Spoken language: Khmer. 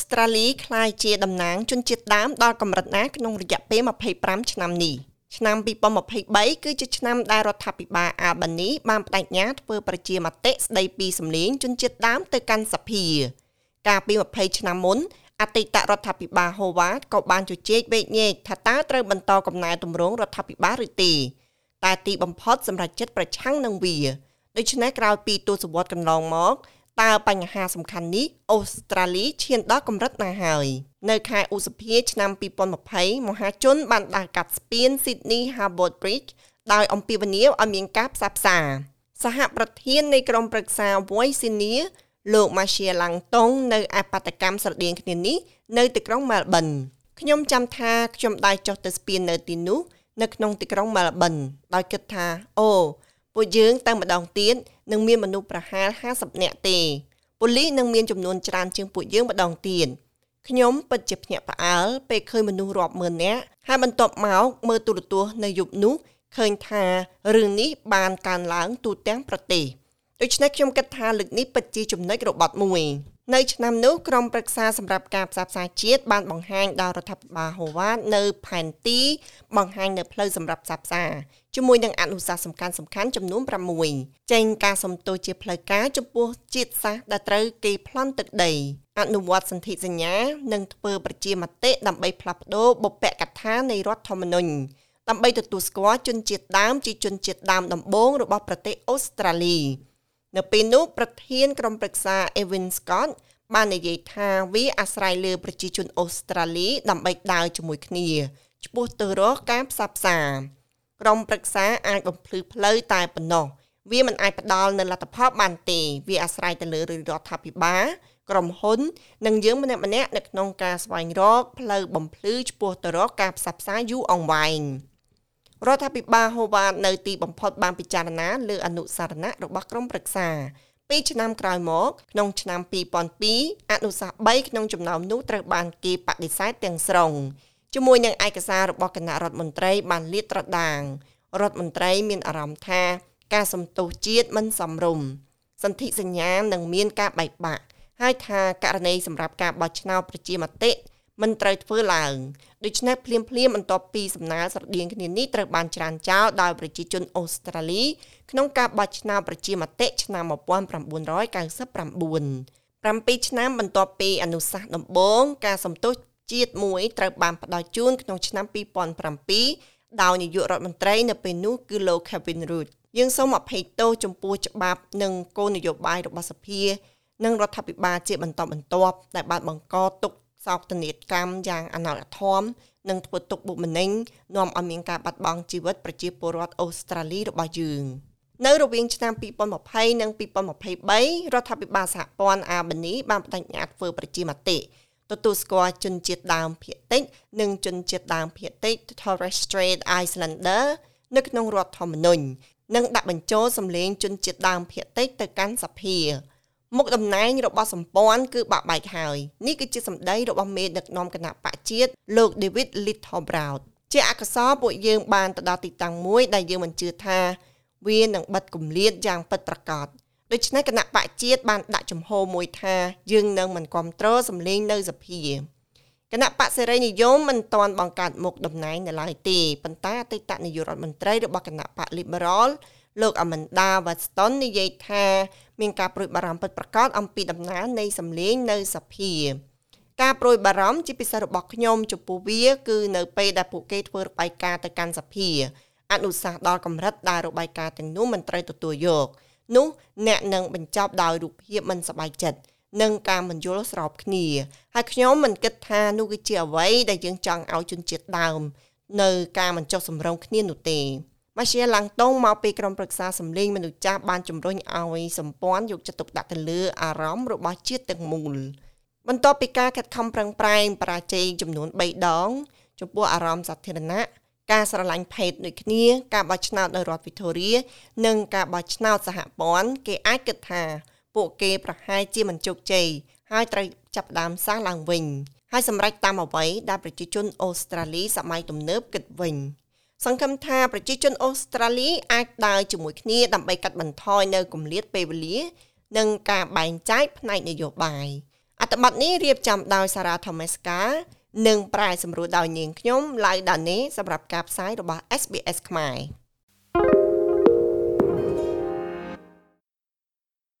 ស្ត្រាលីក្លាយជាតំណាងជនជាតិដើមដល់កម្រិតណាក្នុងរយៈពេល25ឆ្នាំនេះឆ្នាំ2023គឺជាឆ្នាំដែលរដ្ឋាភិបាលអាល់បានីបានបដិញ្ញាធ្វើប្រជាមតិស្ដីពីសម្លេងជនជាតិដើមទៅកាន់សភា កាលពី20ឆ្នាំមុនអតីតរដ្ឋាភិបាលហូវ៉ាតក៏បានជជែកវែកញែកថាតើត្រូវបន្តកំណែទម្រង់រដ្ឋាភិបាលឬទេតែទីបំផុតសម្រាប់ចិត្តប្រឆាំងនឹងវាដូច្នេះក្រោយពីទសវត្សរ៍កន្លងមក តើបញ្ហាសំខាន់នេះអូស្ត្រាលីឈានដល់កម្រិតណាហើយនៅខែឧសភាឆ្នាំ2020មហាជនបានដើរកាត់ស្ពាន Sydney Harbour Bridge ដោយអំពាវនាវឲ្យមានការផ្សះផ្សា សហប្រធាននៃក្រុមប្រឹក្សា Voice Senior លោក Marcia Langtong នៅអបតកម្មស្រដៀងគ្នានេះនៅទីក្រុង Melbourne ខ្ញុំចាំថាខ្ញុំដែរចុះទៅស្ពាននៅទីនោះនៅក្នុងទីក្រុង Melbourne ដោយគិតថាអូ ពួកយើងទៅម្ដងទៀតនឹងមានមនុស្សប្រហែល50នាក់ទេប៉ូលីសនឹងមានចំនួនច្រើនជាងពួកយើងម្ដងទៀតខ្ញុំពិតជាភ្ញាក់ផ្អើលពេលឃើញមនុស្សរាប់ម៉ឺននាក់ហើយបន្ទាប់មកមើលទូរទស្សន៍នៅយប់នោះឃើញថារឿងនេះបានកើនឡើងទូទាំងប្រទេស ដូច្នេះខ្ញុំគិតថាលើកនេះពិតជាចំណុចរបត់មួយនៅឆ្នាំនោះក្រុមប្រឹក្សាសម្រាប់ការផ្សះផ្សាជាតិបានបង្ហាញដល់រដ្ឋាភិបាលហូវ៉ាតនៅផែនទីបង្ហាញនៅផ្លូវសម្រាប់ផ្សះផ្សាជាមួយនឹងអនុសាសន៍សំខាន់សំខាន់ចំនួន6ចេញការសំទោសជាផ្លូវការចំពោះជាតិសាសន៍ដែលត្រូវគេប្លន់ទឹកដីអនុវត្តសន្ធិសញ្ញានិងធ្វើប្រជាមតិដើម្បីផ្លាស់ប្ដូរបុព្វកថានៃរដ្ឋធម្មនុញ្ញដើម្បីទទួលស្គាល់ជនជាតិដើមជាជនជាតិដើមដំបូងរបស់ប្រទេសអូស្ត្រាលី នៅពេលនោះប្រធានក្រុមប្រឹក្សា Evan Scott បាននិយាយថាវាអាស្រ័យលើប្រជាជនអូស្ត្រាលីដើម្បីដើរជាមួយគ្នាឆ្ពោះទៅរកការផ្សះផ្សាក្រុមប្រឹក្សាអាចបំភ្លឺផ្លូវតែប៉ុណ្ណោះវាមិនអាចផ្ដល់នៅលទ្ធផលបានទេវាអាស្រ័យទៅលើរដ្ឋាភិបាលក្រុមហ៊ុន និងយើងម្នាក់ម្នាក់នៅក្នុងការស្វែងរកផ្លូវបំភ្លឺឆ្ពោះទៅរកការផ្សះផ្សាយូរអង្វែង។ រដ្ឋាភិបាលហូវ៉ាតនៅទីបំផុតបានពិចារណាលើអនុសារណៈរបស់ក្រុមប្រឹក្សាពីឆ្នាំក្រោយមកក្នុងឆ្នាំ2002អនុសាសន៍3ក្នុងចំណោមនោះត្រូវបានគេបដិសេធទាំងស្រុងជាមួយនឹងឯកសាររបស់គណៈរដ្ឋមន្ត្រីបានលាតត្រដាងរដ្ឋមន្ត្រីមានអារម្មណ៍ថា ការសំទោសជាតិមិនសមរម្យសន្ធិសញ្ញានឹងមានការបែកបាក់ហើយថាករណីសម្រាប់ការបោះឆ្នោតប្រជាមតិ មិនត្រូវធ្វើឡើងដូច្នេះភ្លាមភ្លាមបន្ទាប់ពីសំណើស្រដៀងគ្នានេះត្រូវបានច្រានចោលដោយប្រជាជនអូស្ត្រាលី ក្នុងការបោះឆ្នោតប្រជាមតិឆ្នាំ1999 7ឆ្នាំបន្ទាប់ពីអនុសាសន៍ដំបូងការសំទោសជាតិមួយត្រូវបានផ្ដល់ជូនក្នុងឆ្នាំ2007ដោយនាយករដ្ឋមន្ត្រីនៅពេលនោះគឺលោក Kevin Rudd យើងសូមអភ័យទោសចំពោះច្បាប់និងគោលនយោបាយរបស់សភា និងរដ្ឋាភិបាលជាបន្តបន្ទាប់ដែលបានបង្កទុក សោកតនីតកម្មយ៉ាងអណធមនិងធ្វើទុកបុកម្នេញនាំឲ្យមានការបាត់បង់ជីវិតប្រជាពលរដ្ឋអូស្ត្រាលីរបស់យើងនៅរវាងឆ្នាំ2020និង2023រដ្ឋាភិបាលសហព័ន្ធអាបានីបានបដិញ្ញាធ្វើប្រជាមតិទទួលស្គាល់ជនជាតិដើមភាគតិចនិងជនជាតិដើមភាគតិច Torres Strait Islander នៅក្នុងរដ្ឋធម្មនុញ្ញនិងដាក់បញ្ចូលសម្លេងជនជាតិដើមភាគតិចទៅកាន់សភា មុខតំណែងរបស់សម្ព័ន្ធគឺបាក់បែកហើយនេះគឺជាសម្ដីរបស់មេដឹកនាំគណៈបកជាតិលោក David Littleproud ជាអកសរពួកយើងបានទៅដល់ទីតាំងមួយដែលយើងមិនជឿថាវានឹងបិទគម្លាតយ៉ាងពិតប្រាកដដូច្នេះគណៈបកជាតិបានដាក់ចំហមួយថាយើងនឹងមិនគ្រប់គ្រងសម្លេងនៅសភាគណៈបកសេរីនិយមមិនទាន់បង្កើតមុខតំណែងនៅឡើយទេប៉ុន្តែអតីតនាយករដ្ឋមន្ត្រីរបស់គណៈបក Liberal លោក Amanda Watson និយាយថាមានការប្រួយបារម្ភពិតប្រាកដអំពីដំណើរនៃសម្លេងនៅសភាការប្រួយបារម្ភជាពិសេសរបស់ខ្ញុំចំពោះវាគឺនៅពេលដែលពួកគេធ្វើរបាយការណ៍ទៅកាន់សភាអនុសាសន៍ដល់កម្រិតដែលរបាយការណ៍ទាំងនោះមិនត្រូវទទួលយកនោះអ្នកនឹងបញ្ចប់ដោយរូបភាពមិនសប្បាយចិត្តនិងការមិនយល់ស្របគ្នាហើយខ្ញុំមិនគិតថានោះគឺជាអ្វីដែលយើងចង់ឲ្យជនជាតិដើម នៅការមិនចុះសម្រុងគ្នានោះទេ ម៉ាសៀឡាំងតុងមកពីក្រុមប្រឹក្សាសម្លេងមនុស្សចាស់បានជំរុញឲ្យសម្ព័ន្ធយកចិត្តទុកដាក់ទៅលើអារម្មណ៍របស់ជាតិទាំងមូលបន្ទាប់ពីការខិតខំប្រឹងប្រែងបរាជ័យចំនួន3ដង ចំពោះអារម្មណ៍សាធារណៈការស្រឡាញ់ភេទដូចគ្នា ការបោះឆ្នោតនៅរដ្ឋវីតូរីនិងការបោះឆ្នោតសហព័ន្ធគេអាចគិតថា ពួកគេប្រហែលជាមិនជោគជ័យហើយត្រូវចាប់ផ្ដើមសាសឡើងវិញហើយសម្រេចតាមអ្វីដែលប្រជាជនអូស្ត្រាលីសម័យទំនើបគិតវិញ សង្ឃឹមថាប្រជាជនអូស្ត្រាលីអាចដើរជាមួយគ្នាដើម្បីកាត់បន្ថយនៅគម្លាតពេលវេលា និងការបែងចែកផ្នែកនយោបាយអត្ថបទនេះរៀបចំដោយសារ៉ាថូមេស្កានិងប្រែសម្រួលដោយនាងខ្ញុំឡៅដានីសម្រាប់ការផ្សាយរបស់ SBS ខ្មែរ